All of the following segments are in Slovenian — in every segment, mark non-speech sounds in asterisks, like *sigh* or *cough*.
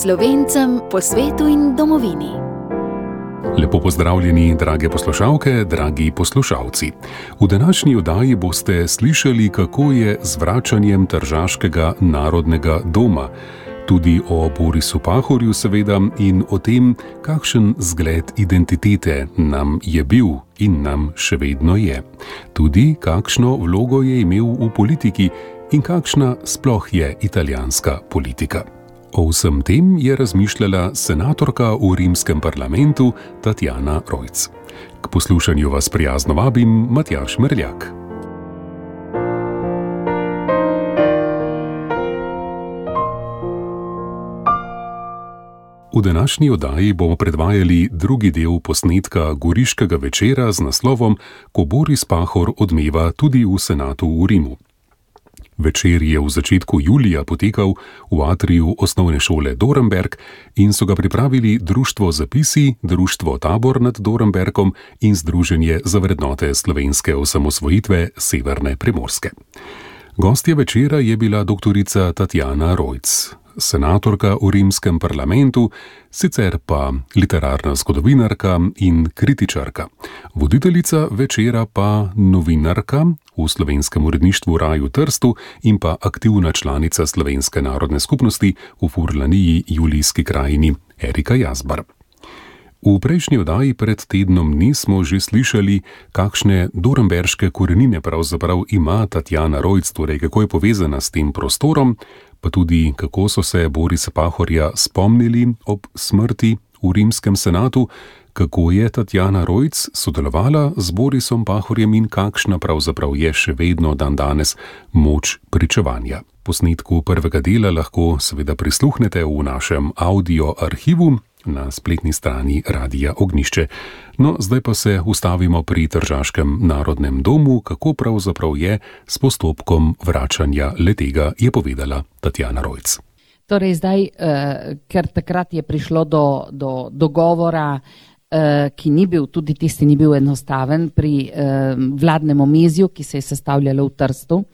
Slovencem po svetu in domovini. Lepo pozdravljeni, drage poslušalke, dragi poslušalci. V današnji oddaji boste slišali, kako je z vračanjem Tržaškega narodnega doma. Tudi o Borisu Pahorju, seveda, in o tem, kakšen zgled identitete nam je bil in nam še vedno je. Tudi kakšno vlogo je imel v politiki in kakšna sploh je italijanska politika. O vsem tem je razmišljala senatorka v rimskem parlamentu Tatjana Rojc. K poslušanju vas prijazno vabim Matjaš Mrljak. V današnji oddaji bomo predvajali drugi del posnetka Goriškega večera z naslovom Ko Boris Pahor odmeva tudi v senatu v Rimu. Večer je v začetku julija potekal v atriju osnovne šole Dorenberg in so ga pripravili Društvo Zapisi, Društvo Tabor nad Dorenbergom in Združenje za vrednote slovenske osamosvojitve Severne Primorske. Gostja večera je bila doktorica Tatjana Rojc, senatorka v rimskem parlamentu, sicer pa literarna zgodovinarka in kritičarka. Voditeljica večera pa novinarka v slovenskem uredništvu Raju Trstu in pa aktivna članica Slovenske narodne skupnosti v Furlaniji Julijski krajini Erika Jazbar. V prejšnji oddaji pred tednom nismo že slišali, kakšne doremberške korenine pravzaprav ima Tatjana Rojc, torej kako je povezana s tem prostorom, pa tudi kako so se Borisa Pahorja spomnili ob smrti v rimskem senatu, kako je Tatjana Rojc sodelovala z Borisom Pahorjem in kakšna pravzaprav je še vedno dan danes moč pričevanja. Posnetku prvega dela lahko seveda prisluhnete v našem audio arhivu na spletni strani Radia Ognišče. No, zdaj pa se ustavimo pri Tržaškem narodnem domu, kako pravzaprav je s postopkom vračanja letega, je povedala Tatjana Rojc. Torej, zdaj, eh, ker takrat je prišlo do, do dogovora, eh, ki ni bil, tudi tisti ni bil enostaven, pri eh, vladnem omizju, ki se je sestavljalo v Trstu,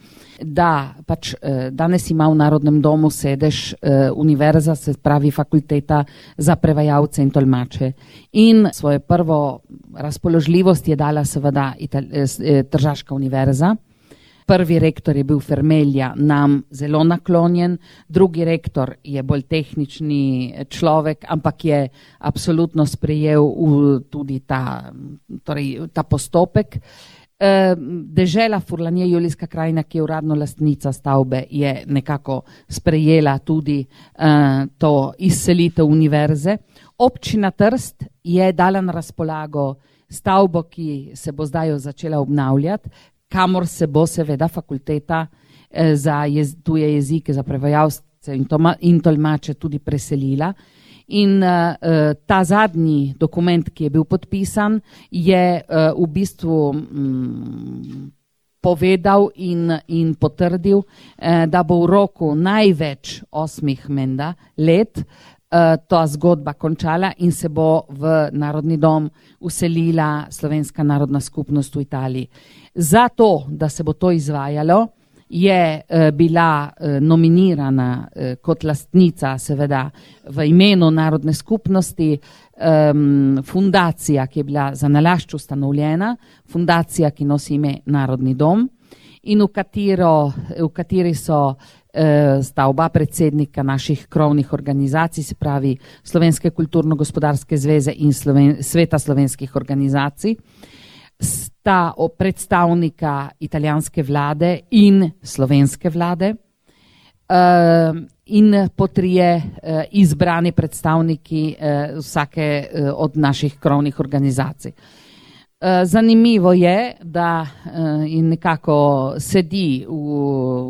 da pač eh, danes ima v Narodnem domu sedež eh, univerza, se pravi fakulteta za prevajalce in tolmače. In svojo prvo razpoložljivost je dala seveda eh, Tržaška univerza. Prvi rektor je bil Fermelja, nam zelo naklonjen, drugi rektor je bolj tehnični človek, ampak je absolutno sprejel tudi ta, torej, ta postopek. Dežela Furlanije, Julijska krajina, ki je uradno lastnica stavbe, je nekako sprejela tudi to izselitev univerze. Občina Trst je dala na razpolago stavbo, ki se bo zdaj začela obnavljati, kamor se bo seveda fakulteta za jez, tuje jezike, za prevajalce in, in tolmače tudi preselila. In uh, ta zadnji dokument, ki je bil podpisan, je uh, v bistvu um, povedal in, in potrdil, uh, da bo v roku največ osmih menda let uh, ta zgodba končala in se bo v Narodni dom uselila Slovenska narodna skupnost v Italiji. Zato, da se bo to izvajalo, je eh, bila eh, nominirana eh, kot lastnica, seveda v imenu narodne skupnosti, fundacija, ki je bila za nalašč ustanovljena, fundacija, ki nosi ime Narodni dom in v, katero, v kateri so sta oba predsednika naših krovnih organizacij, se pravi Slovenske kulturno-gospodarske zveze in Sloven, Sveta slovenskih organizacij sta predstavnika italijanske vlade in slovenske vlade uh, in potrije uh, izbrani predstavniki uh, vsake uh, od naših krovnih organizacij. Zanimivo je, da in nekako sedi v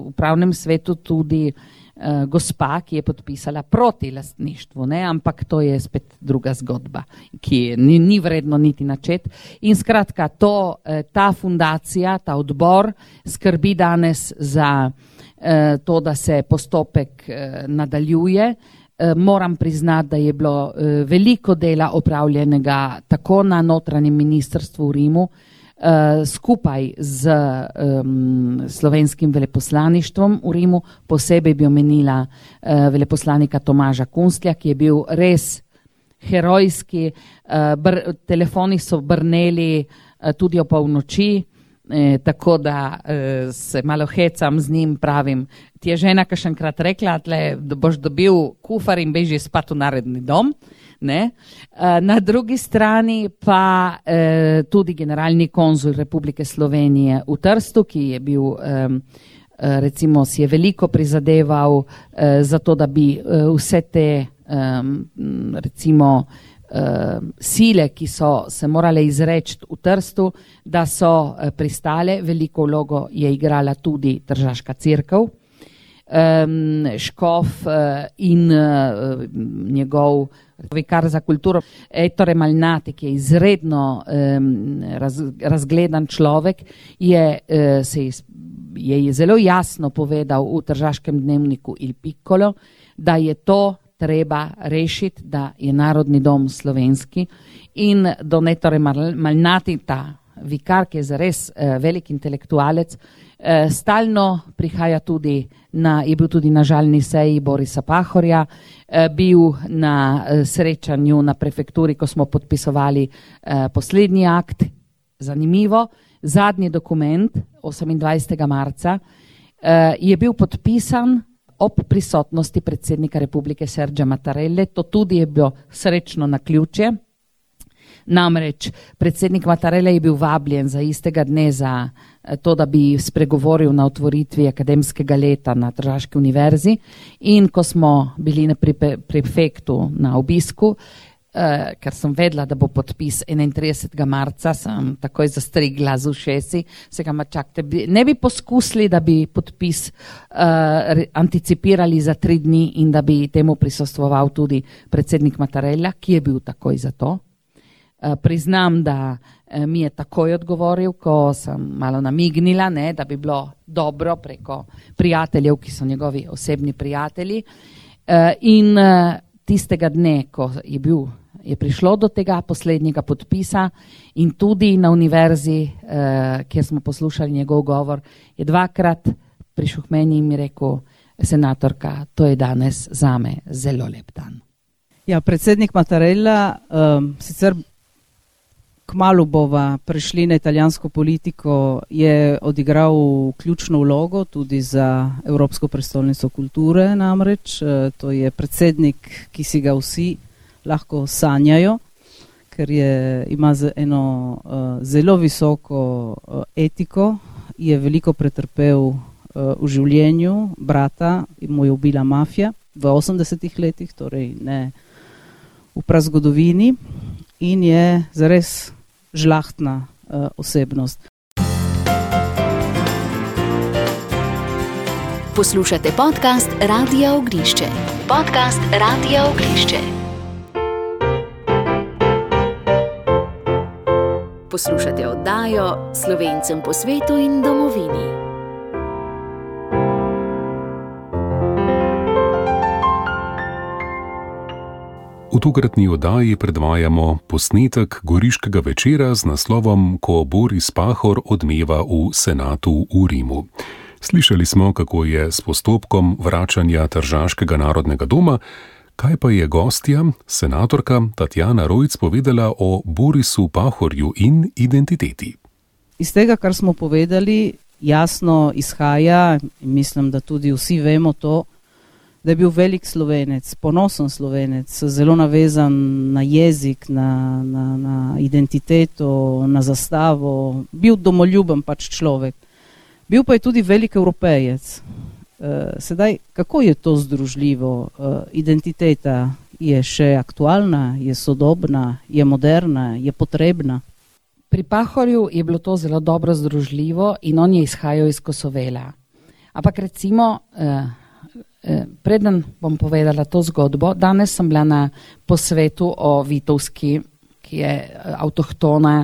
upravnem svetu tudi uh, uh, gospa, ki je podpisala proti lastništvu, ne? ampak to je spet druga zgodba, ki ni, ni vredno niti načet. In skratka, to, uh, ta fundacija, ta odbor skrbi danes za uh, to, da se postopek uh, nadaljuje. Moram priznati, da je bilo veliko dela opravljenega tako na notranjem ministrstvu v Rimu, skupaj z um, slovenskim veleposlaništvom v Rimu, posebej bi omenila uh, veleposlanika Tomaža Kunstlja, ki je bil res herojski, uh, br, telefoni so brneli uh, tudi o polnoči. E, tako da e, se malo hecam z njim, pravim. Ti je žena, ki še enkrat rekla, da boš dobil kufar in beži spat v naredni dom. E, na drugi strani pa e, tudi generalni konzul Republike Slovenije v Trstu, ki je bil, e, recimo, si je veliko prizadeval e, za to, da bi e, vse te, e, recimo, uh, sile, ki so se morale izreči v Trstu, da so uh, pristale. Veliko vlogo je igrala tudi Državska crkva. Um, Škof uh, in uh, njegov vikar za kulturo, Ettore Malnati, ki je izredno um, raz, razgledan človek, je, uh, se je, je zelo jasno povedal v Tržaškem dnevniku Il Piccolo, da je to treba rešiti, da je narodni dom slovenski in do netore malnati ta vikar, ki je zares eh, velik intelektualec, eh, stalno prihaja tudi na, je bil tudi na žalni seji Borisa Pahorja, eh, bil na eh, srečanju na prefekturi, ko smo podpisovali eh, poslednji akt, zanimivo, zadnji dokument 28. marca eh, je bil podpisan ob prisotnosti predsednika republike Serđa Matarelle. To tudi je bilo srečno na ključje. Namreč predsednik Matarelle je bil vabljen za istega dne za eh, to, da bi spregovoril na otvoritvi akademskega leta na Državski univerzi in ko smo bili na prefektu na obisku, uh, ker sem vedela, da bo podpis 31. marca, sem takoj zastrigla z ušesi, se ga čakate. Ne bi poskusili, da bi podpis uh, anticipirali za tri dni in da bi temu prisostoval tudi predsednik Matarella, ki je bil takoj za to. Uh, priznam, da uh, mi je takoj odgovoril, ko sem malo namignila, ne, da bi bilo dobro preko prijateljev, ki so njegovi osebni prijatelji. Uh, in tistega dne, ko je bil je prišlo do tega poslednjega podpisa in tudi na univerzi, eh, kjer smo poslušali njegov govor, je dvakrat prišel k meni in mi rekel, senatorka, to je danes zame zelo lep dan. Ja, predsednik Mattarella, um, sicer kmalo bova prešli na italijansko politiko, je odigral ključno vlogo tudi za Evropsko prestolnico kulture namreč. Uh, to je predsednik, ki si ga vsi lahko sanjajo, ker je, ima eno uh, zelo visoko uh, etiko, je veliko pretrpel v življenju, brata mu je ubila mafija v 80-ih letih, torej ne v prazgodovini in je zares žlahtna uh, osebnost. Poslušate podcast Radia Ognišče. Podcast Radia Ognišče. Poslušate oddajo Slovencem po svetu in domovini. V tokratni oddaji predvajamo posnetek goriškega večera z naslovom Ko Boris Pahor odmeva v senatu v Rimu. Slišali smo, kako je s postopkom vračanja Tržaškega narodnega doma Kaj pa je gostja, senatorka Tatjana Rojc, povedala o Borisu Pahorju in identiteti? Iz tega, kar smo povedali, jasno izhaja, in mislim, da tudi vsi vemo to, da je bil velik slovenec, ponosen slovenec, zelo navezan na jezik, na, na, na identiteto, na zastavo, bil domoljuben pač človek. Bil pa je tudi velik evropejec. Eh, sedaj, kako je to združljivo? Uh, identiteta je še aktualna, je sodobna, je moderna, je potrebna. Pri Pahorju je bilo to zelo dobro združljivo in on je izhajal iz Kosovela. Ampak recimo, uh, preden bom povedala to zgodbo, danes sem bila na posvetu o Vitovski, ki je avtohtona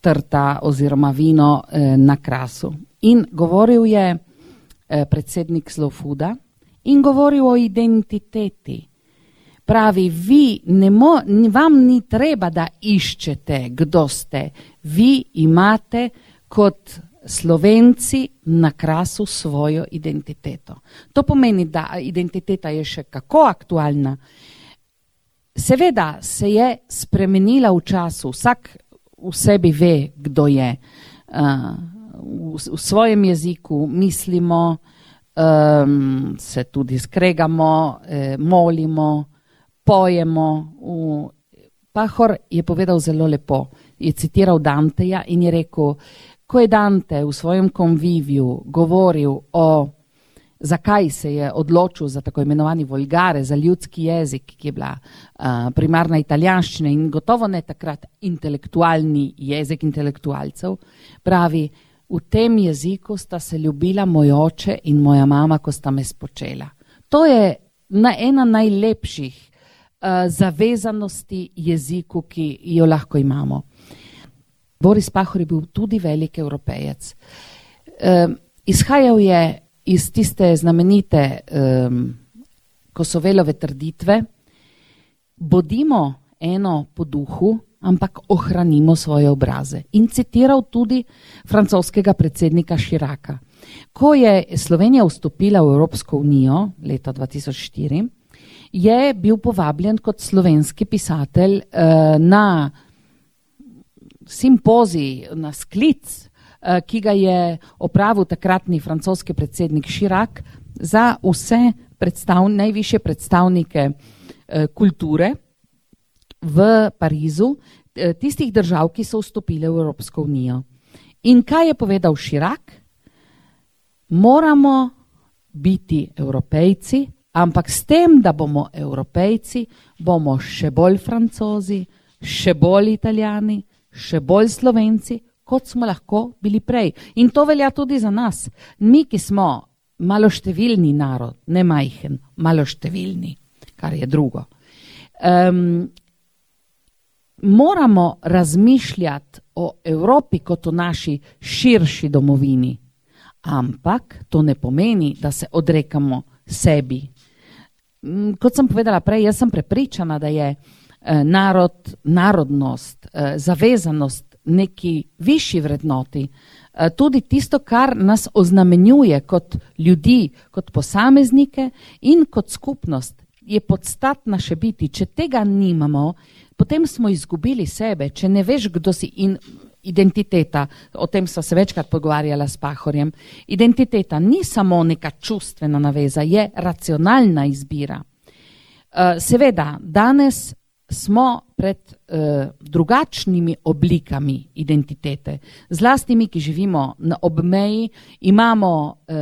trta oziroma vino uh, na krasu. In govoril je, Eh, predsednik Slow Fooda in govoril o identiteti. Pravi, vi ne mo, vam ni treba, da iščete, kdo ste. Vi imate kot Slovenci na krasu svojo identiteto. To pomeni, da identiteta je še kako aktualna. Seveda se je spremenila v času, vsak v sebi ve, kdo je. Uh, v, v svojem jeziku mislimo, um, se tudi skregamo, eh, molimo, pojemo. V, Pahor je povedal zelo lepo, je citiral Danteja in je rekel, ko je Dante v svojem konviviju govoril o zakaj se je odločil za tako imenovani vulgare, za ljudski jezik, ki je bila uh, primarna italijanščina in gotovo ne takrat intelektualni jezik intelektualcev, pravi, v tem jeziku sta se ljubila moj oče in moja mama, ko sta me spočela. To je na ena najlepših uh, zavezanosti jeziku, ki jo lahko imamo. Boris Pahor je bil tudi velik evropejec. Um, izhajal je iz tiste znamenite um, Kosovelove trditve, bodimo eno po duhu, ampak ohranimo svoje obraze. In citiral tudi francoskega predsednika Širaka. Ko je Slovenija vstopila v Evropsko unijo leta 2004, je bil povabljen kot slovenski pisatelj uh, na simpozij, na sklic Eh, ki ga je opravil takratni francoski predsednik Širak za vse predstav, najviše predstavnike eh, kulture v Parizu, eh, tistih držav, ki so vstopile v Evropsko unijo. In kaj je povedal Širak? Moramo biti evropejci, ampak s tem, da bomo evropejci, bomo še bolj francozi, še bolj italijani, še bolj slovenci, kot smo lahko bili prej. In to velja tudi za nas. Mi, ki smo maloštevilni narod, ne majhen, maloštevilni, kar je drugo. Um, moramo razmišljati o Evropi kot o naši širši domovini, ampak to ne pomeni, da se odrekamo sebi. Kot sem povedala prej, jaz sem prepričana, da je eh, narod, narodnost, eh, zavezanost neki višji vrednoti, eh, tudi tisto, kar nas oznamenjuje kot ljudi, kot posameznike in kot skupnost, je podstat naše biti. Če tega nimamo, potem smo izgubili sebe, če ne veš, kdo si in identiteta, o tem sva se večkrat pogovarjala s Pahorjem, identiteta ni samo neka čustvena naveza, je racionalna izbira. Eh, Seveda, danes smo pred uh, drugačnimi oblikami identitete. Zlasti mi, ki živimo na obmeji, imamo uh,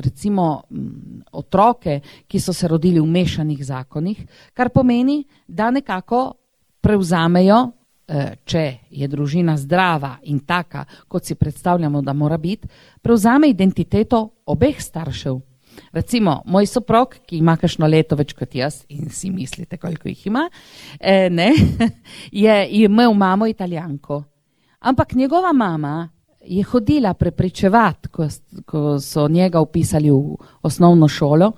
recimo m, otroke, ki so se rodili v mešanih zakonih, kar pomeni, da nekako prevzamejo, uh, če je družina zdrava in taka, kot si predstavljamo, da mora biti, prevzame identiteto obeh staršev. Recimo, moj soprog, ki ima kakšno leto več kot jaz, in si mislite, koliko jih ima, eh, ne, *laughs* je, imel mamo italijanko. Ampak njegova mama je hodila prepričevati, ko, ko so njega upisali v osnovno šolo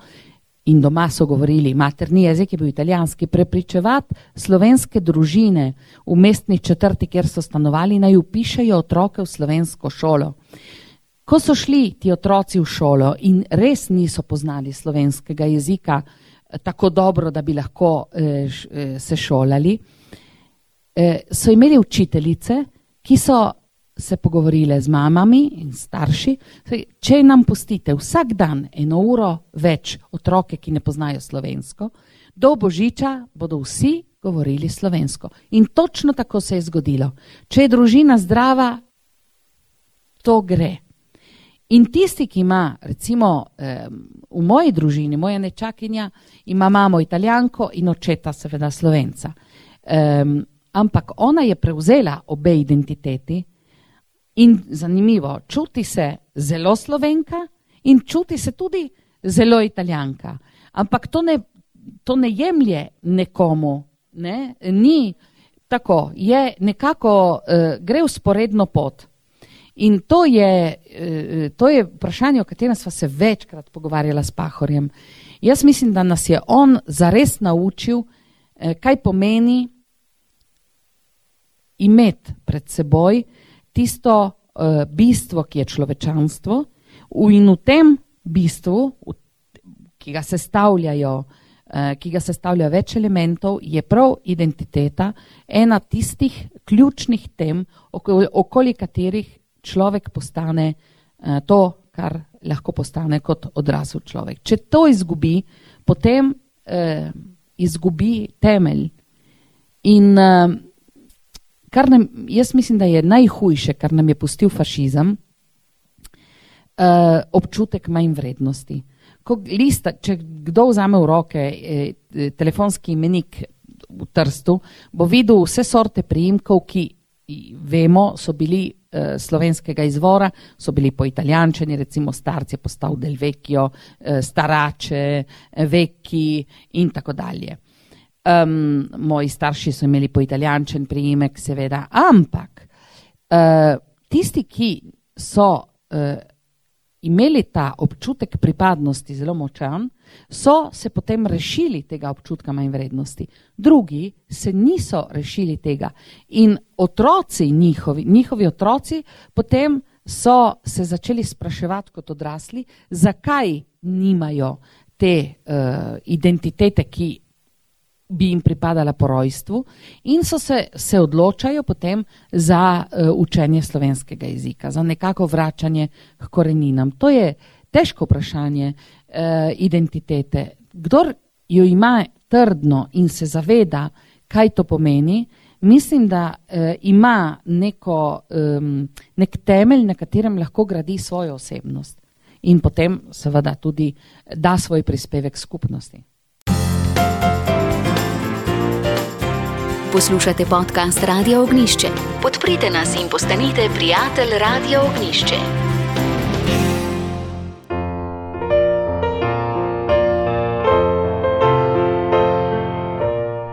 in doma so govorili, materni jezik je bil italijanski, prepričevati slovenske družine v mestni četrti, kjer so stanovali, naj upišejo otroke v slovensko šolo. Ko so šli ti otroci v šolo in res niso poznali slovenskega jezika eh, tako dobro, da bi lahko eh, eh, se šolali, eh, so imeli učiteljice, ki so se pogovorile z mamami in starši, če nam pustite vsak dan eno uro več otroke, ki ne poznajo slovensko, do božiča bodo vsi govorili slovensko. In točno tako se je zgodilo. Če je družina zdrava, to gre. In tisti, ki ima, recimo eh, v moji družini, moja nečakinja, ima mamo italijanko in očeta, seveda slovenca. Eh, ampak ona je prevzela obe identiteti in zanimivo, čuti se zelo slovenka in čuti se tudi zelo italijanka. Ampak to ne, to ne jemlje nekomu, ne? ni tako, je nekako, eh, gre usporedno pot. In to je, eh, to je vprašanje, o katerem smo se večkrat pogovarjali s Pahorjem. Jaz mislim, da nas je on zares naučil eh, kaj pomeni imeti pred seboj tisto uh, bistvo, ki je človečanstvo, in v tem bistvu, ki ga sestavljajo. Ki ga sestavlja več elementov, je prav identiteta ena tistih ključnih tem, okoli katerih človek postane to, kar lahko postane kot odrasel človek. Če to izgubi, potem eh, izgubi temelj. In eh, kar nam, jaz mislim, da je najhujše, kar nam je pustil fašizem, eh, občutek manj vrednosti. Ko lista, če kdo vzame v roke eh, telefonski imenik v Trstu, bo videl vse sorte priimkov, ki vemo, so bili eh, slovenskega izvora, so bili po italijančeni, recimo starci je postal del vecchio, eh, starače, eh, vecchi in tako dalje. Um, moji starši so imeli po italijančen priimek, seveda, ampak uh, tisti, ki so uh, imeli ta občutek pripadnosti zelo močan, so se potem rešili tega občutka manj vrednosti. Drugi se niso rešili tega in otroci njihovi, njihovi otroci potem so se začeli spraševati kot odrasli, zakaj nimajo te uh, identitete, ki bi jim pripadala po rojstvu in so se, se odločajo potem za uh, učenje slovenskega jezika, za nekako vračanje k koreninam. To je težko vprašanje uh, identitete. Kdor jo ima trdno in se zaveda, kaj to pomeni, mislim, da uh, ima neko, um, nek temelj, na katerem lahko gradi svojo osebnost in potem seveda tudi da svoj prispevek skupnosti. Poslušate podcast Radio Ognišče. Podprite nas in postanite prijatelj Radio Ognišče.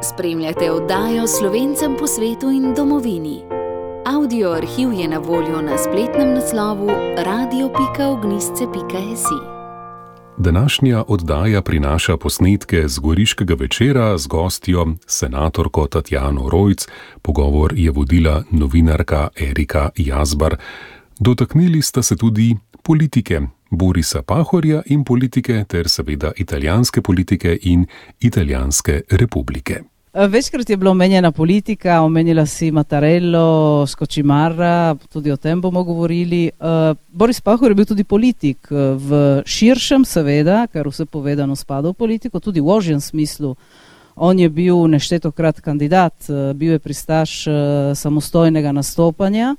Spremljate oddajo Slovencem po svetu in domovini. Audio arhiv je na voljo na spletnem naslovu radio.ognisce.si. Današnja oddaja prinaša posnetke z goriškega večera z gostjo, senatorko Tatjano Rojc. Pogovor je vodila novinarka Erika Jazbar. Dotaknili sta se tudi politike Borisa Pahorja in politike, ter seveda italijanske politike in italijanske republike. Eh, večkrat je bila omenjena politika, omenila si Matarello, Skočimara, tudi o tem bomo govorili. Uh, Boris Pahor je bil tudi politik eh, v širšem, seveda, ker vse povedano spada v politiko, tudi v ožjem smislu. On je bil neštetokrat kandidat, bil je pristaš samostojnega nastopanja.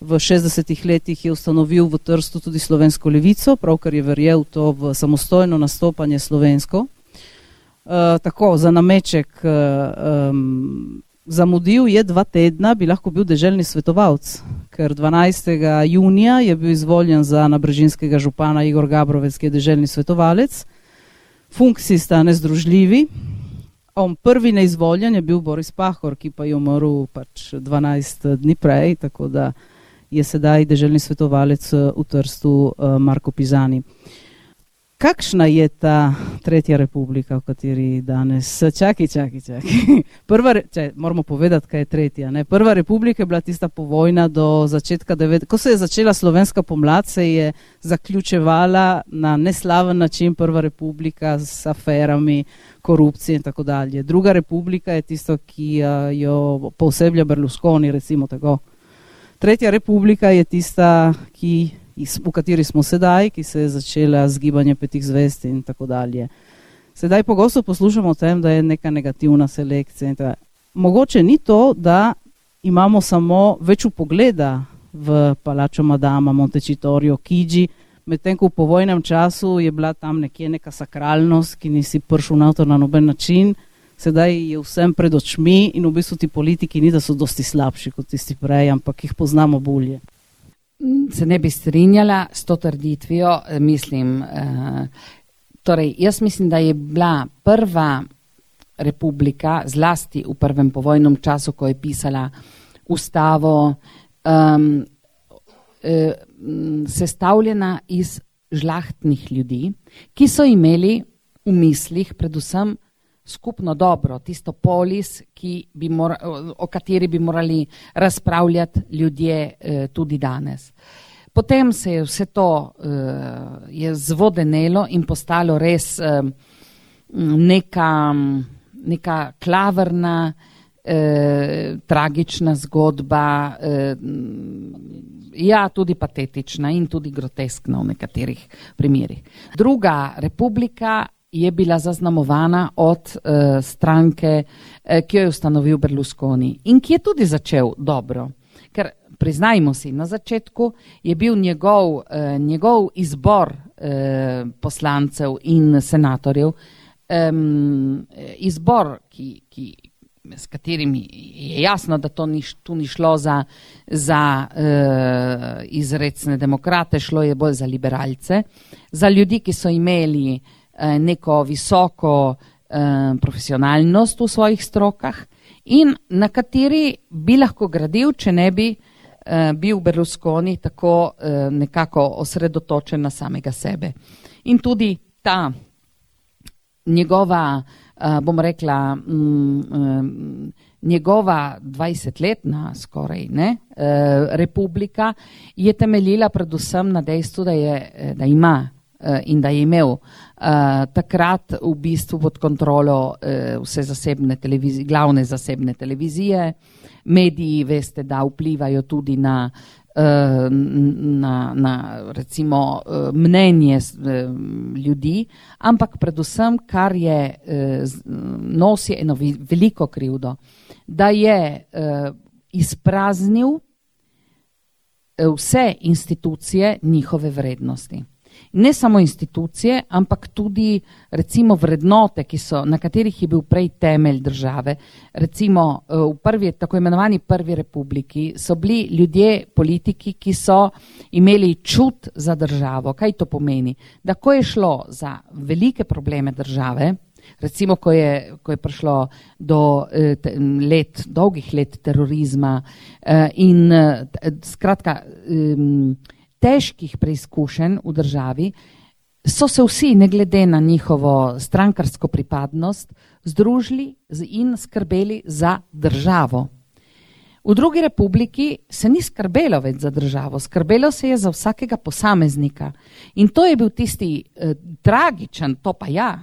V 60-ih letih je ustanovil v Trstu tudi slovensko levico, pravkar je verjel to v samostojno nastopanje slovensko. Eh, tako za nameček um, zamudil, je dva tedna, bi lahko bil deželni svetovalec, ker 12. junija je bil izvoljen za nabrežinskega župana Igor Gabrovec, ki je deželni svetovalec. Funkciji sta nezdružljivi. On prvi neizvoljen je bil Boris Pahor, ki pa je umrl pač 12 dni prej, tako da je sedaj deželni svetovalec v Trstu Marko Pizani. Uh, Kakšna je ta tretja republika, v kateri danes? Čakaj, čakaj, čakaj. *laughs* Prva, če, moramo povedati, kaj je tretja. Ne? Prva republika je bila tista povojna do začetka 90. Ko se je začela slovenska pomlad, se je zaključevala na neslaven način prva republika s aferami, korupcijo in tako dalje. Druga republika je tisto, ki jo poseblja Berlusconi, recimo tako. Tretja republika je tista, ki v kateri smo sedaj, ki se je začela z gibanjem petih zvest in tako dalje. Sedaj pogosto poslušamo o tem, da je neka negativna selekcija. Mogoče ni to, da imamo samo več upogleda v palačo Madama, Montecitorio, Kiji, medtem ko v povojnem času je bila tam nekje neka sakralnost, ki nisi prišel na to na noben način, sedaj je vsem pred očmi in v bistvu ti politiki ni, da so dosti slabši kot tisti prej, ampak jih poznamo bolje se ne bi strinjala s to trditvijo. Eh, mislim, eh, torej, jaz mislim, da je bila prva republika, zlasti v prvem povojnem času, ko je pisala ustavo, um, eh, sestavljena iz žlahtnih ljudi, ki so imeli v mislih predvsem skupno dobro, tisto polis, bi mora, o kateri bi morali razpravljati ljudje eh, tudi danes. Potem se je vse to eh, zvodenelo in postalo res eh, neka, neka klavrna, eh, tragična zgodba, eh, ja, tudi patetična in tudi groteskna v nekaterih primerjih. Druga republika je bila zaznamovana od uh, stranke, uh, ki jo je ustanovil Berlusconi in ki je tudi začel dobro. Ker priznajmo si, na začetku je bil njegov, uh, njegov izbor uh, poslancev in senatorjev, um, izbor, ki, ki, s katerimi je jasno, da to ni, tu ni šlo za, za uh, izredne demokrate, šlo je bolj za liberalce, za ljudi, ki so imeli uh, neko visoko eh, profesionalnost v svojih strokah in na kateri bi lahko gradil, če ne bi eh, bil Berlusconi tako nekako osredotočen na samega sebe. In tudi ta njegova, bom rekla, mm, njegova 20-letna skoraj ne, republika je temeljila predvsem na dejstvu, da, je, da ima in da je imel uh, takrat v bistvu pod kontrolo uh, vse zasebne televizije, glavne zasebne televizije. Mediji, veste, da vplivajo tudi na, na, na recimo, mnenje ljudi, ampak predvsem, kar je nosi eno veliko krivdo, da je izpraznil vse institucije njihove vrednosti ne samo institucije, ampak tudi recimo vrednote, so, na katerih je bil prej temelj države. Recimo eh, v prvi, tako imenovani prvi republiki so bili ljudje, politiki, ki so imeli čut za državo. Kaj to pomeni? Da ko je šlo za velike probleme države, recimo ko je, ko je prišlo do eh, let, dolgih let terorizma eh, in skratka težkih preizkušenj v državi, so se vsi, ne glede na njihovo strankarsko pripadnost, združili in skrbeli za državo. V drugi republiki se ni skrbelo več za državo, skrbelo se je za vsakega posameznika. In to je bil tisti eh, tragičen, to pa ja,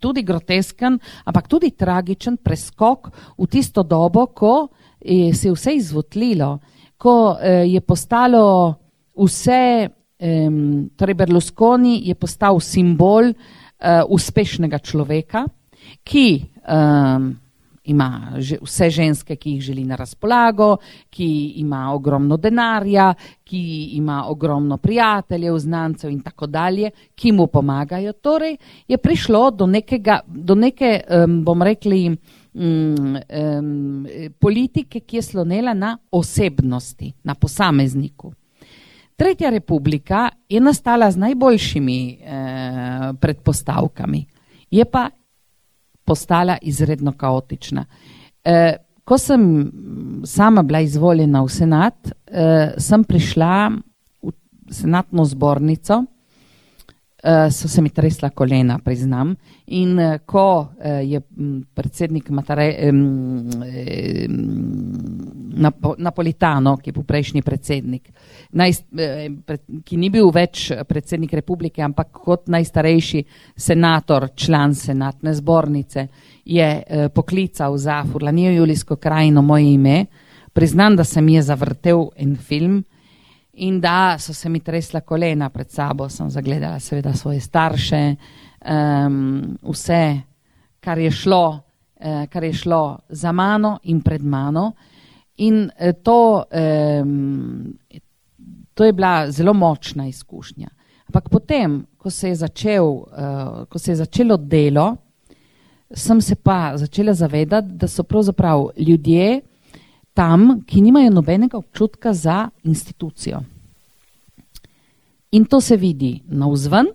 tudi grotesken, ampak tudi tragičen preskok v tisto dobo, ko je se vse izvotlilo, ko eh, je postalo vse, um, torej Berlusconi je postal simbol uh, uspešnega človeka, ki um, ima že, vse ženske, ki jih želi na razpolago, ki ima ogromno denarja, ki ima ogromno prijateljev, znancev in tako dalje, ki mu pomagajo. Torej je prišlo do, nekega, do neke, um, bom rekli, um, um, politike, ki je slonela na osebnosti, na posamezniku. Tretja republika je nastala z najboljšimi eh, predpostavkami, je pa postala izredno kaotična. Eh, ko sem sama bila izvoljena v senat, eh, sem prišla v senatno zbornico, so se mi tresla kolena, priznam, in eh, ko eh, je predsednik Matare, eh, eh, Napolitano, ki je bil prejšnji predsednik, naj, eh, ki ni bil več predsednik republike, ampak kot najstarejši senator, član senatne zbornice, je eh, poklical za Furlanijo Julijsko krajino moje ime. Priznam, da se mi je zavrtel en film in da so se mi tresla kolena pred sabo, sem zagledala seveda svoje starše, um, vse, kar je šlo. Uh, kar je šlo za mano in pred mano, In eh, to, um, to je bila zelo močna izkušnja. Ampak potem, ko se je, začel, uh, ko se je začelo delo, sem se pa začela zavedati, da so pravzaprav ljudje tam, ki nimajo nobenega občutka za institucijo. In to se vidi na vzven,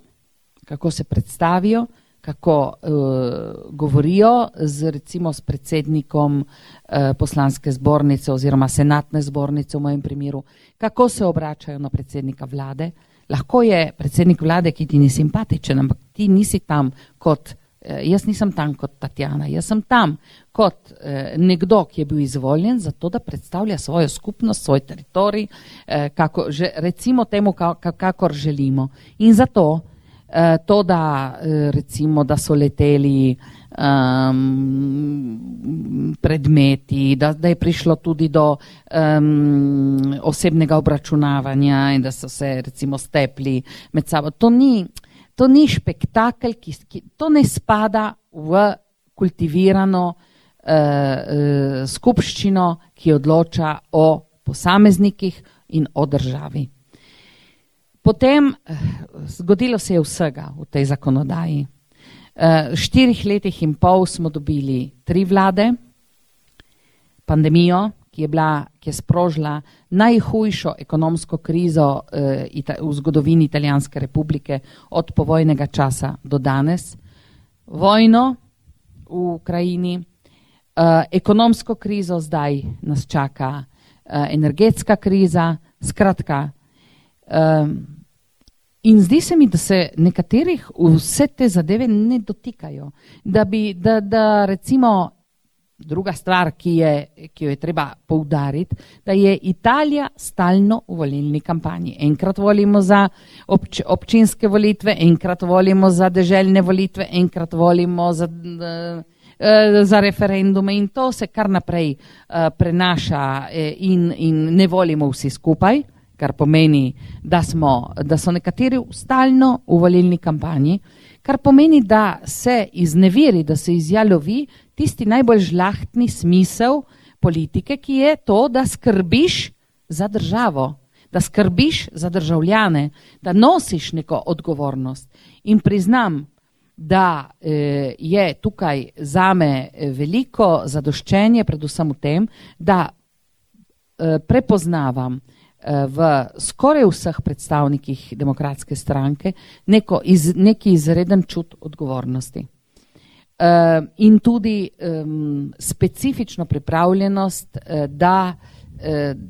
kako se predstavijo, kako uh, govorijo z recimo s predsednikom uh, poslanske zbornice oziroma senatne zbornice v mojem primeru, kako se obračajo na predsednika vlade. Lahko je predsednik vlade, ki ti ni simpatičen, ampak ti nisi tam kot jaz nisem tam kot Tatjana, jaz sem tam kot eh, nekdo, ki je bil izvoljen za to, da predstavlja svojo skupnost, svoj teritorij, eh, kako, že, recimo temu, kako, kakor želimo. In zato eh, to, da, eh, recimo, da so leteli um, predmeti, da, da je prišlo tudi do um, osebnega obračunavanja in da so se recimo stepli med sabo. To ni, to ni spektakel, ki, ki to ne spada v kultivirano uh, uh, skupščino, ki odloča o posameznikih in o državi. Potem uh, zgodilo se je vsega v tej zakonodaji. Uh, štirih letih in pol smo dobili tri vlade, pandemijo, ki je, bila, ki je sprožila najhujšo ekonomsko krizo eh, v zgodovini Italijanske republike od povojnega časa do danes, vojno v Ukrajini, eh, ekonomsko krizo zdaj nas čaka, eh, energetska kriza, skratka. Eh, in zdi se mi, da se nekaterih vse te zadeve ne dotikajo. Da bi, da, da recimo Druga stvar, ki, je, ki jo je treba poudariti, da je Italija stalno v volilni kampanji. Enkrat volimo za obč, občinske volitve, enkrat volimo za deželjne volitve, enkrat volimo za, eh, za referendume in to se kar naprej eh, prenaša eh, in, in ne volimo vsi skupaj, kar pomeni, da, smo, da so nekateri stalno v volilni kampanji, kar pomeni, da se izneveri, da se izjalovi tisti najbolj žlahtni smisel politike, ki je to, da skrbiš za državo, da skrbiš za državljane, da nosiš neko odgovornost. In priznam, da eh, je tukaj zame eh, veliko zadoščenje, predvsem v tem, da eh, prepoznavam v skoraj vseh predstavnikih demokratske stranke neko iz, neki izreden čut odgovornosti. Uh, in tudi um, specifično pripravljenost, uh, da uh,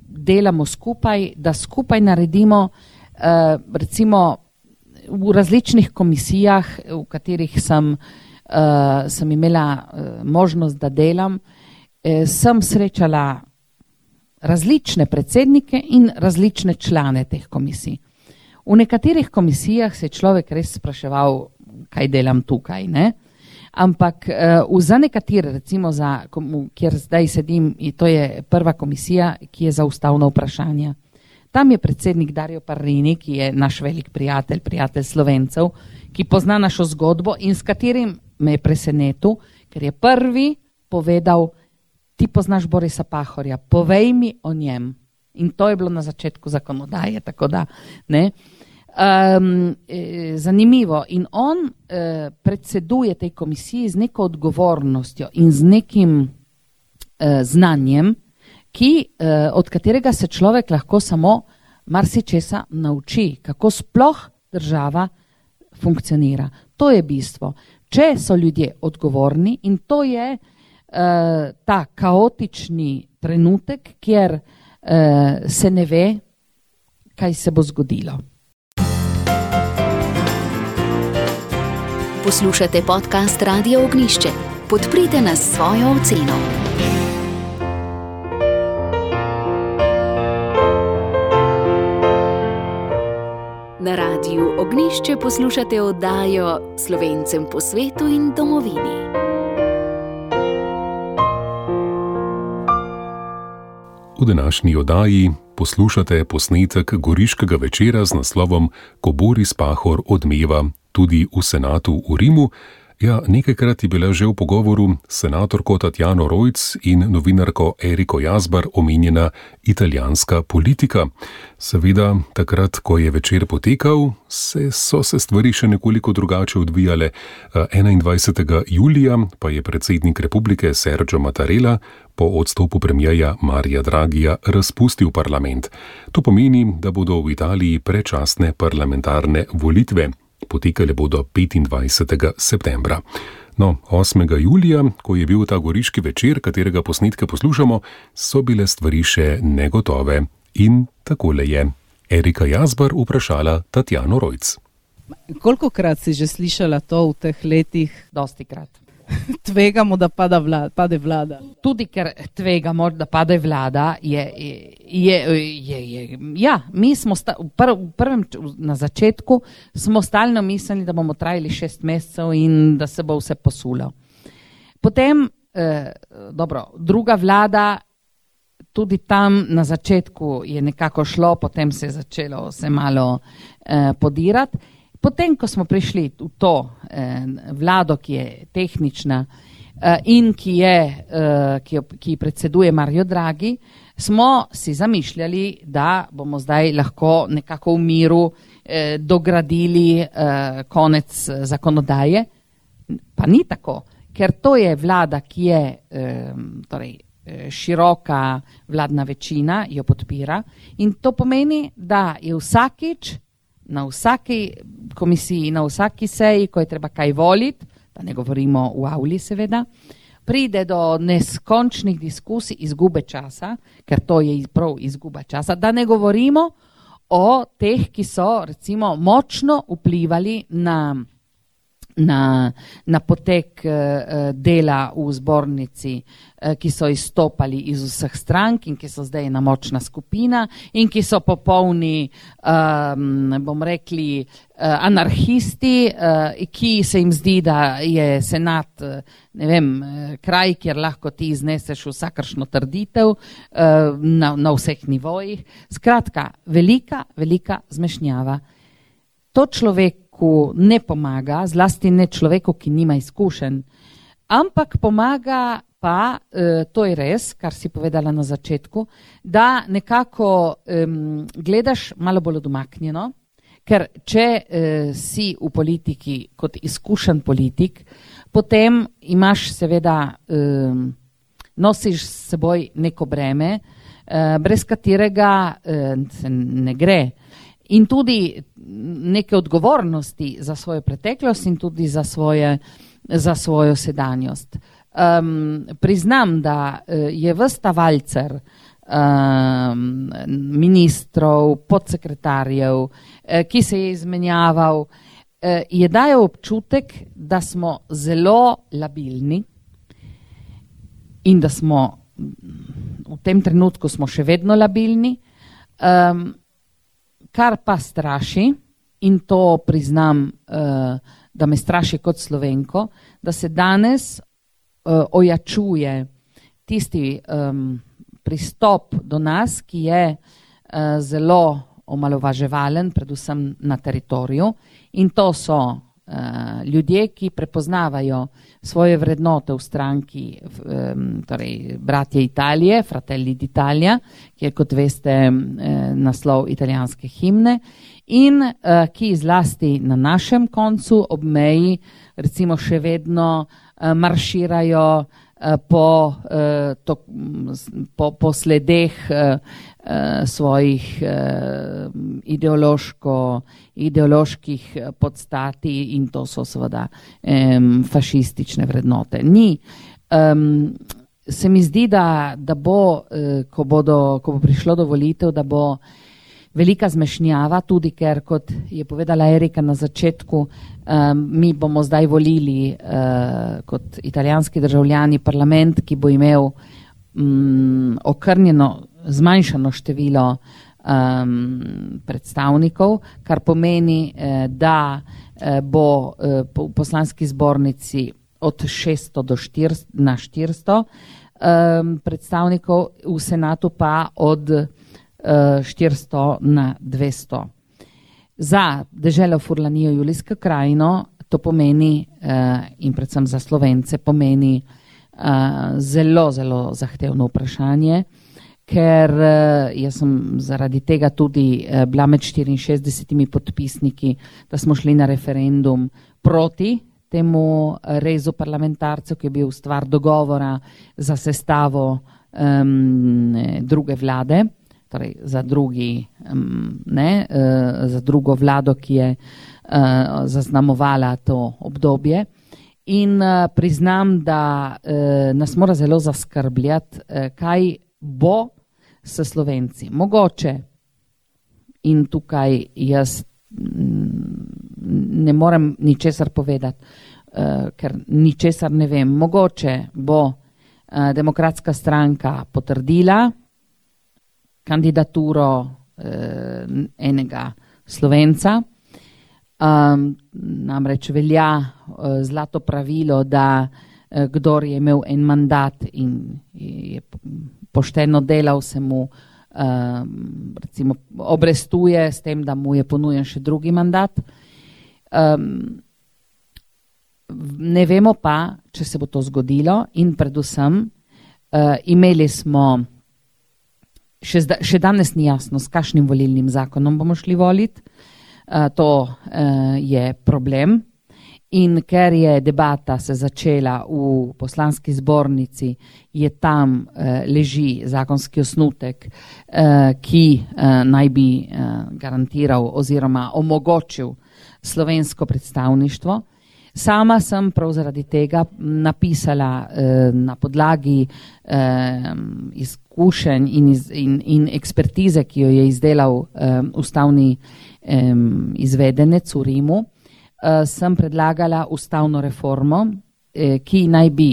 delamo skupaj, da skupaj naredimo, uh, recimo v različnih komisijah, v katerih sem, uh, sem imela uh, možnost, da delam, uh, sem srečala različne predsednike in različne člane teh komisij. V nekaterih komisijah se je človek res spraševal, kaj delam tukaj. Ne? Ampak uh, za nekatere, recimo za, kjer zdaj sedim, to je prva komisija, ki je za ustavno vprašanje. Tam je predsednik Dario Parrini, ki je naš velik prijatelj, prijatelj slovencev, ki pozna našo zgodbo in s katerim me je presenetil, ker je prvi povedal, ti poznaš Borisa Pahorja, povej mi o njem. In to je bilo na začetku zakonodaje, tako da ne. Um, zanimivo. In on uh, predseduje tej komisiji z neko odgovornostjo in z nekim uh, znanjem, ki, uh, od katerega se človek lahko samo marsičesa nauči, kako sploh država funkcionira. To je bistvo. Če so ljudje odgovorni in to je uh, ta kaotični trenutek, kjer uh, se ne ve, kaj se bo zgodilo. Poslušate podcast Radio Ognišče. Podprite nas s svojo oceno. Na radiju Ognišče poslušate oddajo Slovencem po svetu in domovini. V današnji oddaji poslušate posnetek goriškega večera z naslovom Ko Boris Pahor odmeva tudi v senatu v Rimu. Ja, nekajkrat je bila že v pogovoru s senatorko Tatjano Rojc in novinarko Eriko Jazbar omenjena italijanska politika. Seveda, takrat, ko je večer potekal, se, so se stvari še nekoliko drugače odvijale. 21. julija pa je predsednik republike Sergio Mattarella po odstopu premijeja Marija Dragija razpustil parlament. To pomeni, da bodo v Italiji prečasne parlamentarne volitve potekale bodo 25. septembra. No, 8. julija, ko je bil ta goriški večer, katerega posnetke poslušamo, so bile stvari še negotove. In takole je Erika Jazbar vprašala Tatjano Rojc. Koliko krat si že slišala to v teh letih? Dosti krat. *laughs* Tvegamo, da pada vlada, pade vlada. Tudi ker tvegamo, da pade vlada, je, je, je, je, ja, mi smo sta, v, prv, v prvem, na začetku smo stalno mislili, da bomo trajali šest mesecev in da se bo vse posulo. Potem, eh, dobro, druga vlada, tudi tam na začetku je nekako šlo, potem se je začelo vse malo eh, podirati. Potem, ko smo prišli v to eh, vlado, ki je tehnična eh, in ki, je, eh, ki, jo, ki predseduje Marijo Dragi, smo si zamišljali, da bomo zdaj lahko nekako v miru eh, dogradili eh, konec eh, zakonodaje. Pa ni tako, ker to je vlada, ki je eh, torej, eh, široka vladna večina, jo podpira in to pomeni, da je vsakič na vsaki komisiji, na vsaki seji, ko je treba kaj voliti, da ne govorimo v avli, seveda, pride do neskončnih diskusij, izgube časa, ker to je prav izguba časa, da ne govorimo o teh, ki so recimo močno vplivali na na, na potek uh, dela v zbornici, uh, ki so izstopali iz vseh strank in ki so zdaj ena močna skupina in ki so popolni, um, bom rekli, uh, anarhisti, uh, ki se jim zdi, da je senat, ne vem, kraj, kjer lahko ti izneseš vsakršno trditev uh, na, na vseh nivojih. Skratka, velika, velika zmešnjava. To človek, človeku ne pomaga, zlasti ne človeku, ki nima izkušenj, ampak pomaga pa, e, to je res, kar si povedala na začetku, da nekako e, gledaš malo bolj odmaknjeno, ker če e, si v politiki kot izkušen politik, potem imaš seveda, e, nosiš s seboj neko breme, e, brez katerega e, se ne gre in tudi neke odgovornosti za svojo preteklost in tudi za, svoje, za svojo sedanjost. Um, priznam, da eh, je vrsta valcer um, ministrov, podsekretarjev, eh, ki se je izmenjaval, eh, je dajal občutek, da smo zelo labilni in da smo v tem trenutku smo še vedno labilni. Um, kar pa straši, in to priznam, uh, da me straši kot slovenko, da se danes uh, ojačuje tisti pristop do nas, ki je uh, zelo omalovaževalen, predvsem na teritoriju, in to so ljudje, ki prepoznavajo svoje vrednote v stranki, um, torej bratje Italije, Fratelli d'Italia, ki je, kot veste, uh, naslov italijanske himne, in uh, ki zlasti na našem koncu ob meji, recimo še vedno uh, marširajo po, to, po, po sledeh Eh, svojih uh, ideološko, ideoloških eh, podstati in to so seveda fašistične vrednote. Ni. Um, se mi zdi, da, da bo, ko, bodo, ko bo prišlo do volitev, da bo velika zmešnjava, tudi ker, kot je povedala Erika na začetku, um, mi bomo zdaj volili uh, kot italijanski državljani parlament, ki bo imel um, okrnjeno zmanjšano število um, predstavnikov, kar pomeni, eh, da eh, bo eh, v poslanski zbornici od 600 do 400, na 400 um, predstavnikov, v senatu pa od eh, 400 na 200. Za deželo Furlanijo Julijsko krajino to pomeni eh, in predvsem za Slovence pomeni eh, zelo, zelo zahtevno vprašanje ker uh, jaz sem zaradi tega tudi uh, bila med 64 podpisniki, da smo šli na referendum proti temu rezu parlamentarcev, ki je bil stvar dogovora za sestavo um, druge vlade, torej za, drugi, um, ne, uh, za drugo vlado, ki je uh, zaznamovala to obdobje. In uh, priznam, da uh, nas mora zelo zaskrbljati, uh, kaj bo s slovenci. Mogoče in tukaj jaz mm, ne morem ničesar povedati, uh, ker ničesar ne vem. Mogoče bo uh, demokratska stranka potrdila kandidaturo uh, enega slovenca. Um, namreč velja uh, zlato pravilo, da uh, kdor je imel en mandat in je pošteno delal, se mu uh, recimo, obrestuje s tem, da mu je ponujen še drugi mandat. Um, ne vemo pa, če se bo to zgodilo in predvsem uh, imeli smo, še, zda, še danes ni jasno, s kakšnim volilnim zakonom bomo šli voliti. Eh, to uh, je problem. In ker je debata se začela v poslanski zbornici, je tam uh, leži zakonski osnutek, uh, ki uh, naj bi uh, garantiral oziroma omogočil slovensko predstavništvo. Sama sem prav zaradi tega napisala uh, na podlagi uh, izkušenj in, iz, in, in ekspertize, ki jo je izdelal uh, ustavni um, izvedenec v Rimu, sem predlagala ustavno reformo, eh, ki naj bi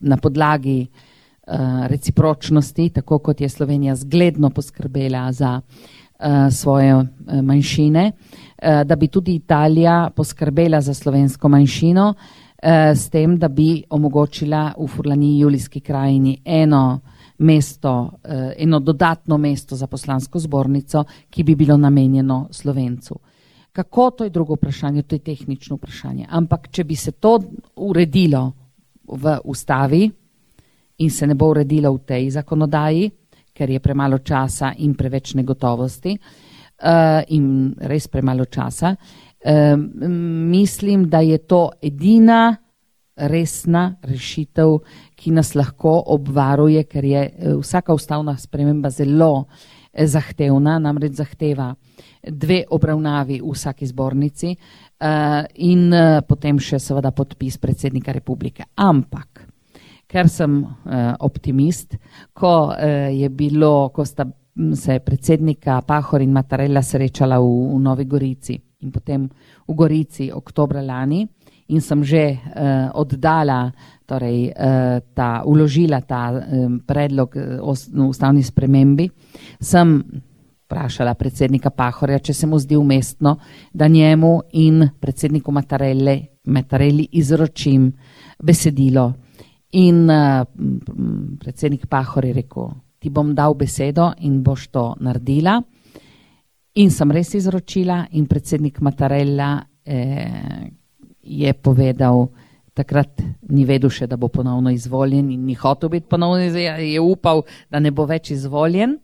na podlagi uh, recipročnosti, tako kot je Slovenija zgledno poskrbela za uh, svoje uh, manjšine, uh, da bi tudi Italija poskrbela za slovensko manjšino, uh, s tem, da bi omogočila v Furlani Julijski krajini eno mesto, eno dodatno mesto za poslansko zbornico, ki bi bilo namenjeno slovencu. Kako, to je drugo vprašanje, to je tehnično vprašanje. Ampak, če bi se to uredilo v ustavi in se ne bo uredilo v tej zakonodaji, ker je premalo časa in preveč negotovosti uh, in res premalo časa, uh, mislim, da je to edina resna rešitev, ki nas lahko obvaruje, ker je eh, vsaka ustavna sprememba zelo zahtevna, namreč zahteva dve obravnavi v vsaki zbornici uh, in uh, potem še seveda podpis predsednika republike. Ampak, ker sem uh, optimist, ko uh, je bilo, ko sta se predsednika Pahor in Matarella srečala v, v Novi Gorici in potem v Gorici oktobra lani, in sem že uh, oddala, torej uh, ta, uložila ta um, predlog o no, ustavni spremembi, sem vprašala predsednika Pahorja, če se mu zdi umestno, da njemu in predsedniku Matarelli izročim besedilo. In uh, predsednik Pahor je rekel, ti bom dal besedo in boš to naredila. In sem res izročila in predsednik Matarella, eh, je povedal, takrat ni vedel še, da bo ponovno izvoljen in ni hotel biti ponovno izvoljen, je upal, da ne bo več izvoljen.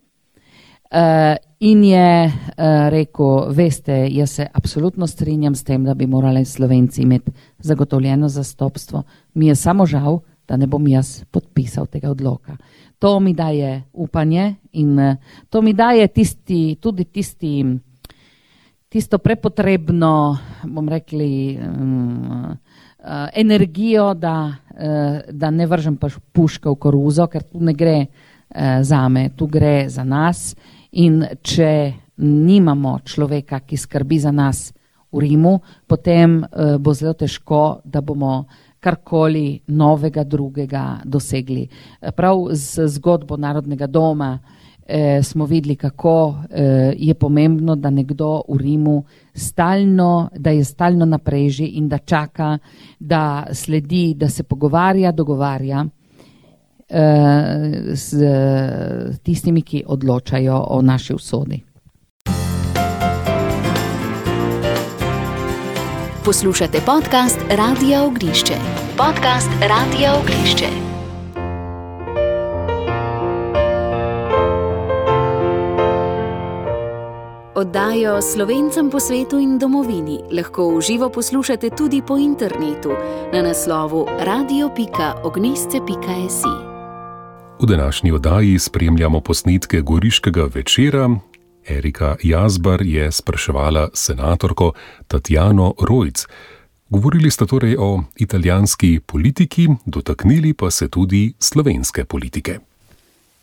Uh, in je uh, rekel, veste, jaz se absolutno strinjam s tem, da bi morali Slovenci imeti zagotovljeno zastopstvo. Mi je samo žal, da ne bom jaz podpisal tega odloka. To mi daje upanje in uh, to mi daje tisti, tudi tisti tisto prepotrebno, bom rekli, um, uh, energijo, da, uh, da ne vržem pač puške v koruzo, ker tu ne gre uh, za me, tu gre za nas. In če nimamo človeka, ki skrbi za nas v Rimu, potem uh, bo zelo težko, da bomo karkoli novega, drugega dosegli. Prav z zgodbo Narodnega doma eh, smo videli, kako eh, je pomembno, da nekdo v Rimu stalno, da je stalno na preži in da čaka, da sledi, da se pogovarja, dogovarja eh, s tistimi, ki odločajo o naši usodi. Poslušate podcast Radio Ognišče. Podcast Radio Ognišče. Oddajo slovencem po svetu in domovini lahko v živo poslušate tudi po internetu na naslovu radio.ognisce.si. V današnji oddaji spremljamo posnetke Goriškega večera. Erika Jazbar je spraševala senatorko Tatjano Rojc. Govorili sta torej o italijanski politiki, dotaknili pa se tudi slovenske politike.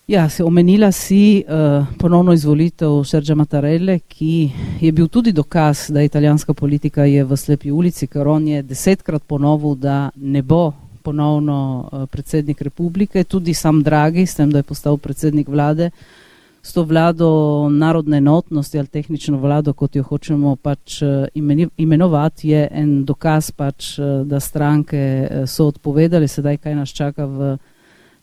Ja, se omenila si uh, ponovno izvolitev Serža Matarelle, ki je bil tudi dokaz, da italijanska politika je v slepi ulici, ker on je desetkrat ponovil, da ne bo ponovno uh, predsednik republike, tudi sam Dragi, s tem, da je postal predsednik vlade, s to vlado narodne enotnosti ali tehnično vlado, kot jo hočemo pač uh, imenovati, je en dokaz pač, uh, da stranke so odpovedali, sedaj kaj nas čaka v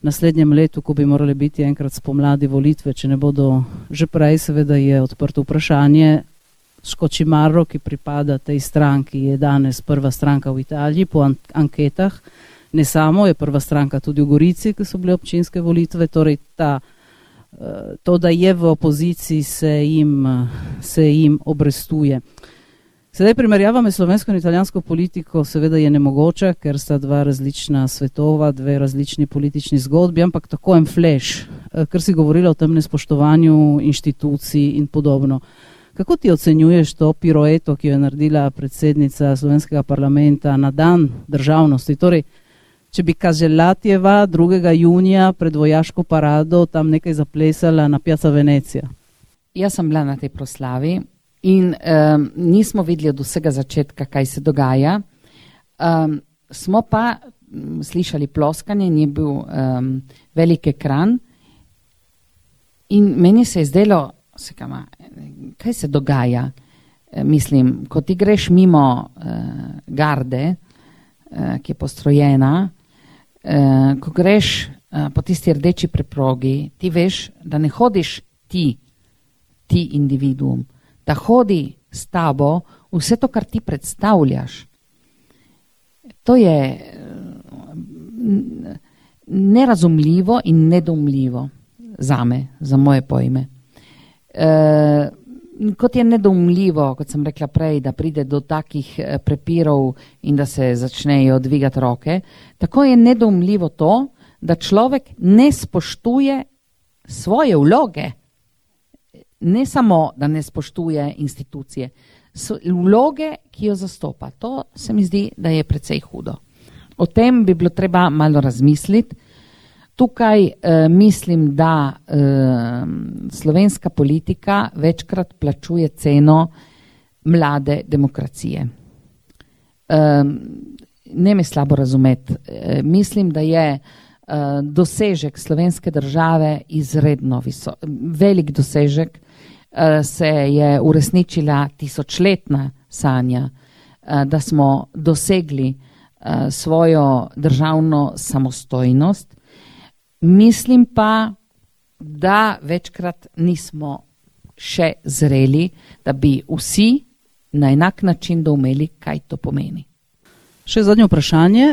naslednjem letu, ko bi morali biti enkrat spomladi volitve, če ne bodo že prej, seveda je odprto vprašanje. Škočimaro, ki pripada tej stranki, je danes prva stranka v Italiji po an anketah. Ne samo, je prva stranka tudi v Gorici, ki so bile občinske volitve. Torej ta, uh, to, da je v opoziciji, se jim, se jim obrestuje. Sedaj primerjava med slovensko in italijansko politiko seveda je nemogoča, ker sta dva različna svetova, dve različni politični zgodbi, ampak tako en flash, eh, ker si govorila o tem nespoštovanju inštitucij in podobno. Kako ti ocenjuješ to piroeto, ki jo je naredila predsednica slovenskega parlamenta na dan državnosti? Torej, če bi Kazelatjeva 2. junija pred vojaško parado tam nekaj zaplesala na Piazza Venecija? Jaz sem bila na tej proslavi in um, nismo videli od vsega začetka, kaj se dogaja. Um, smo pa um, slišali ploskanje in je bil um, velik ekran. In meni se je zdelo, se kama, kaj se dogaja. E, mislim, ko ti greš mimo uh, garde, uh, ki je postrojena, uh, ko greš uh, po tisti rdeči preprogi, ti veš, da ne hodiš ti, ti individuum, da hodi s tabo vse to, kar ti predstavljaš. To je eh, nerazumljivo in nedomljivo za me, za moje pojme. E, kot je nedomljivo, kot sem rekla prej, da pride do takih eh, prepirov in da se začnejo dvigati roke, tako je nedomljivo to, da človek ne spoštuje svoje vloge ne samo, da ne spoštuje institucije, vloge, ki jo zastopa. To se mi zdi, da je precej hudo. O tem bi bilo treba malo razmisliti. Tukaj eh, mislim, da eh, slovenska politika večkrat plačuje ceno mlade demokracije. Eh, ne me slabo razumeti. Eh, mislim, da je eh, dosežek slovenske države izredno visok, velik dosežek. Eh, se je uresničila tisočletna sanja, eh, da smo dosegli eh, svojo državno samostojnost. Mislim pa, da večkrat nismo še zreli, da bi vsi na enak način doumeli, kaj to pomeni. Še zadnje vprašanje.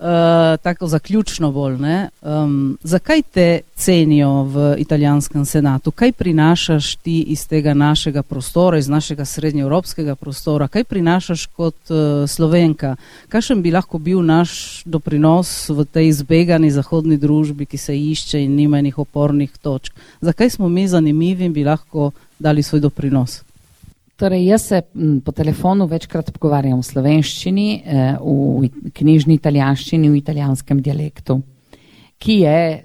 Eh, tako zaključno bolj. Um, zakaj te cenijo v italijanskem senatu? Kaj prinašaš ti iz tega našega prostora, iz našega srednjeevropskega prostora? Kaj prinašaš kot uh, slovenka? Kakšen bi lahko bil naš doprinos v tej izbegani zahodni družbi, ki se išče in nima enih opornih točk? Zakaj smo mi zanimivi in bi lahko dali svoj doprinos? Torej, jaz se po telefonu večkrat pogovarjam v slovenščini, eh, v knjižni italijanščini, v italijanskem dialektu, ki je,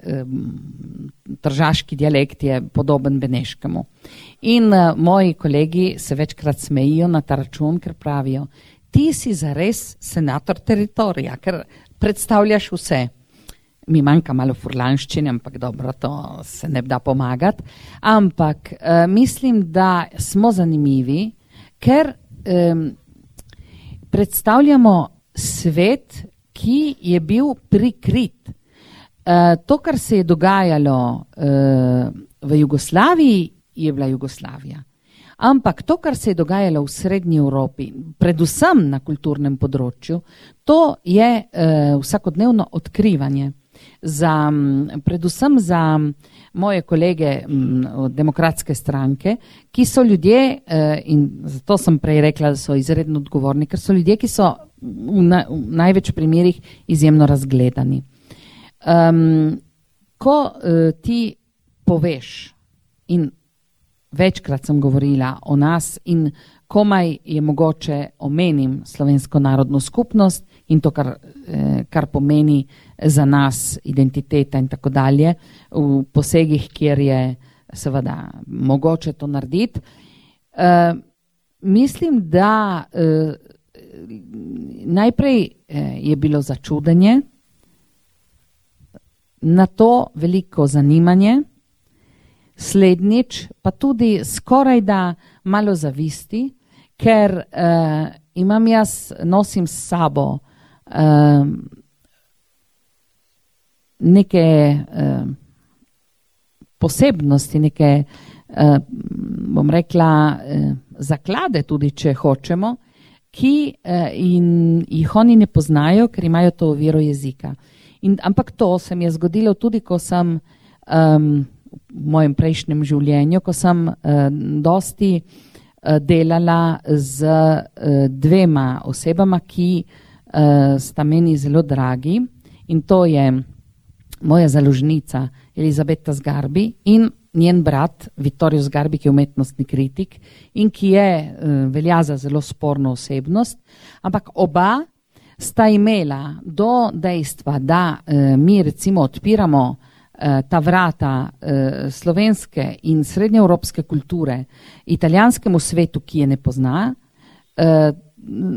tržaški dialekt je podoben beneškemu. In eh, moji kolegi se večkrat smejijo na ta račun, ker pravijo, ti si zares senator teritorija, ker predstavljaš vse mi manjka malo furlanščine, ampak dobro, to se ne da pomagati. Ampak uh, mislim, da smo zanimivi, ker um, predstavljamo svet, ki je bil prikrit. Uh, to, kar se je dogajalo uh, v Jugoslaviji, je bila Jugoslavija. Ampak to, kar se je dogajalo v Srednji Evropi, predvsem na kulturnem področju, to je uh, vsakodnevno odkrivanje za, predvsem za moje kolege od demokratske stranke, ki so ljudje, eh, in zato sem prej rekla, da so izredno odgovorni, ker so ljudje, ki so v, na, v največ primerih izjemno razgledani. Um, ko uh, ti poveš, in večkrat sem govorila o nas, in komaj je mogoče omenim slovensko narodno skupnost, in to, kar, eh, kar pomeni za nas identiteta in tako dalje, v posegih, kjer je seveda mogoče to narediti. Eh, mislim, da eh, najprej eh, je bilo začudenje, na to veliko zanimanje, slednjič pa tudi skoraj da malo zavisti, ker uh, imam jaz, nosim s sabo uh, neke uh, posebnosti, neke, uh, bom rekla, uh, zaklade, tudi če hočemo, ki uh, in jih oni ne poznajo, ker imajo to oviro jezika. In, ampak to se mi je zgodilo tudi, ko sem um, v mojem prejšnjem življenju, ko sem uh, dosti uh, delala z uh, dvema osebama, ki uh, sta meni zelo dragi in to je moja založnica Elizabeta Zgarbi in njen brat Vittorio Zgarbi, ki je umetnostni kritik in ki je uh, velja za zelo sporno osebnost, ampak oba sta imela do dejstva, da eh, mi recimo odpiramo eh, ta vrata eh, slovenske in srednjeevropske kulture italijanskemu svetu, ki je ne pozna, eh,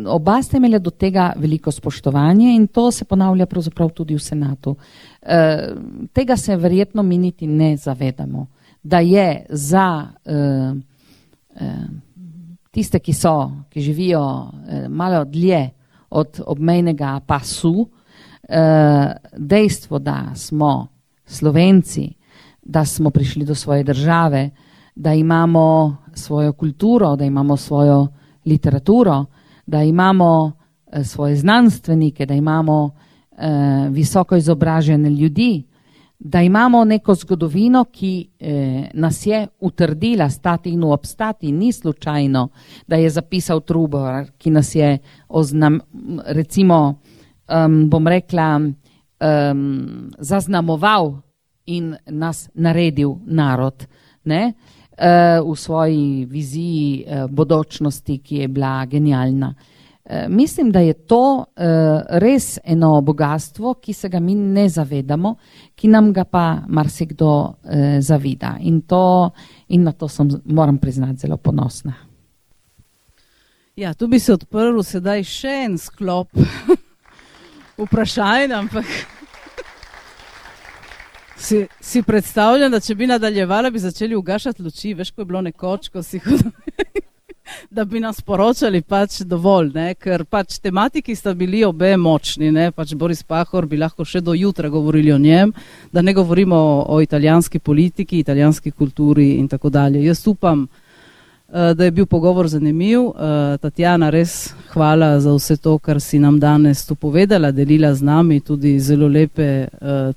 oba sta imela do tega veliko spoštovanje in to se ponavlja pravzaprav tudi v senatu. Eh, tega se verjetno mi niti ne zavedamo, da je za eh, eh, tiste, ki so, ki živijo eh, malo dlje, od obmejnega pasu. Eh, dejstvo, da smo Slovenci, da smo prišli do svoje države, da imamo svojo kulturo, da imamo svojo literaturo, da imamo eh, svoje znanstvenike, da imamo eh, visoko izobražene ljudi, da imamo neko zgodovino, ki eh, nas je utrdila stati in obstati, ni slučajno, da je zapisal Trubor, ki nas je oznam, recimo, um, bom rekla, um, zaznamoval in nas naredil narod. Ne? Uh, v svoji viziji uh, bodočnosti, ki je bila genialna. Eh, mislim, da je to res eno bogatstvo, ki se ga mi ne zavedamo, ki nam ga pa marsikdo zavida. In, to, in na to sem, moram priznati, zelo ponosna. Ja, tu bi se odprl sedaj še en sklop *laughs* vprašanj, ampak si, si predstavljam, da če bi nadaljevala, bi začeli ugašati luči, veš, ko je bilo nekoč, ko si hodil *laughs* da bi nas poročali pač dovolj, ne? ker pač tematiki sta bili obe močni, ne? pač Boris Pahor bi lahko še do jutra govorili o njem, da ne govorimo o, o italijanski politiki, italijanski kulturi in tako dalje. Jaz upam, Eh, da je bil pogovor zanimiv. Eh, Tatjana, res hvala za vse to, kar si nam danes tu povedala, delila z nami tudi zelo lepe eh,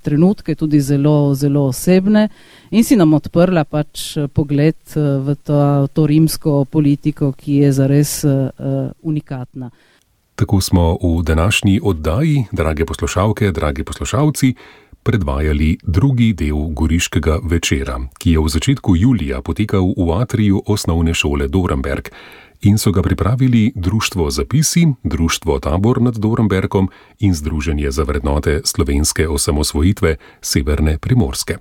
trenutke, tudi zelo, zelo osebne in si nam odprla pač pogled v to, to rimsko politiko, ki je zares unikatna. Tako smo v današnji oddaji, drage poslušalke, dragi poslušalci, predvajali drugi del Goriškega večera, ki je v začetku julija potekal v atriju osnovne šole Dorenberg in so ga pripravili Društvo Zapisi, Društvo Tabor nad Dorenbergom in Združenje za vrednote slovenske osamosvojitve Severne Primorske.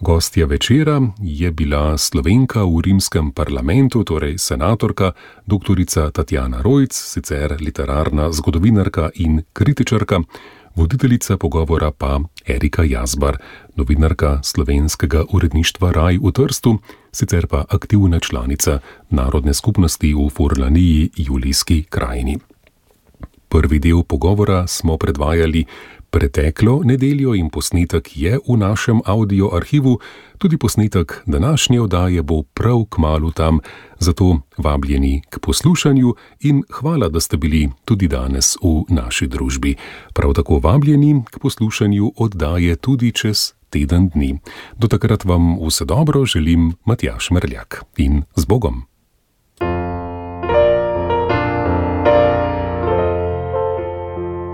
Gostja večera je bila slovenka v rimskem parlamentu, torej senatorka, dr. Tatjana Rojc, sicer literarna zgodovinarka in kritičarka voditeljica pogovora pa Erika Jazbar, novinarka slovenskega uredništva Raj v Trstu, sicer pa aktivna članica narodne skupnosti v Furlaniji Julijski krajini. Prvi del pogovora smo predvajali preteklo nedeljo in posnetek je v našem audio arhivu, tudi posnetek današnje oddaje bo prav k malu tam, zato vabljeni k poslušanju in hvala, da ste bili tudi danes v naši družbi. Prav tako vabljeni k poslušanju oddaje tudi čez teden dni. Do takrat vam vse dobro želim Matjaš Merljak in z Bogom.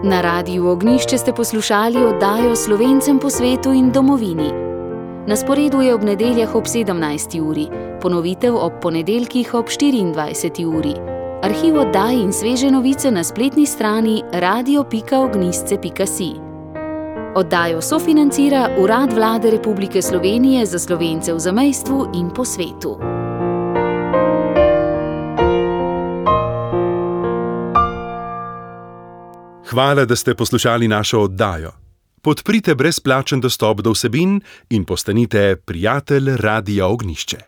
Na radiju Ognišče ste poslušali oddajo Slovencem po svetu in domovini. Na sporedu je ob nedeljah ob 17. uri, ponovitev ob ponedeljkih ob 24. uri. Arhiv oddaj in sveže novice na spletni strani radio.ognisce.si. Oddajo sofinancira Urad Vlade Republike Slovenije za slovence v zamejstvu in po svetu. Hvala, da ste poslušali našo oddajo. Podprite brezplačen dostop do vsebin in postanite prijatelj Radia Ognišče.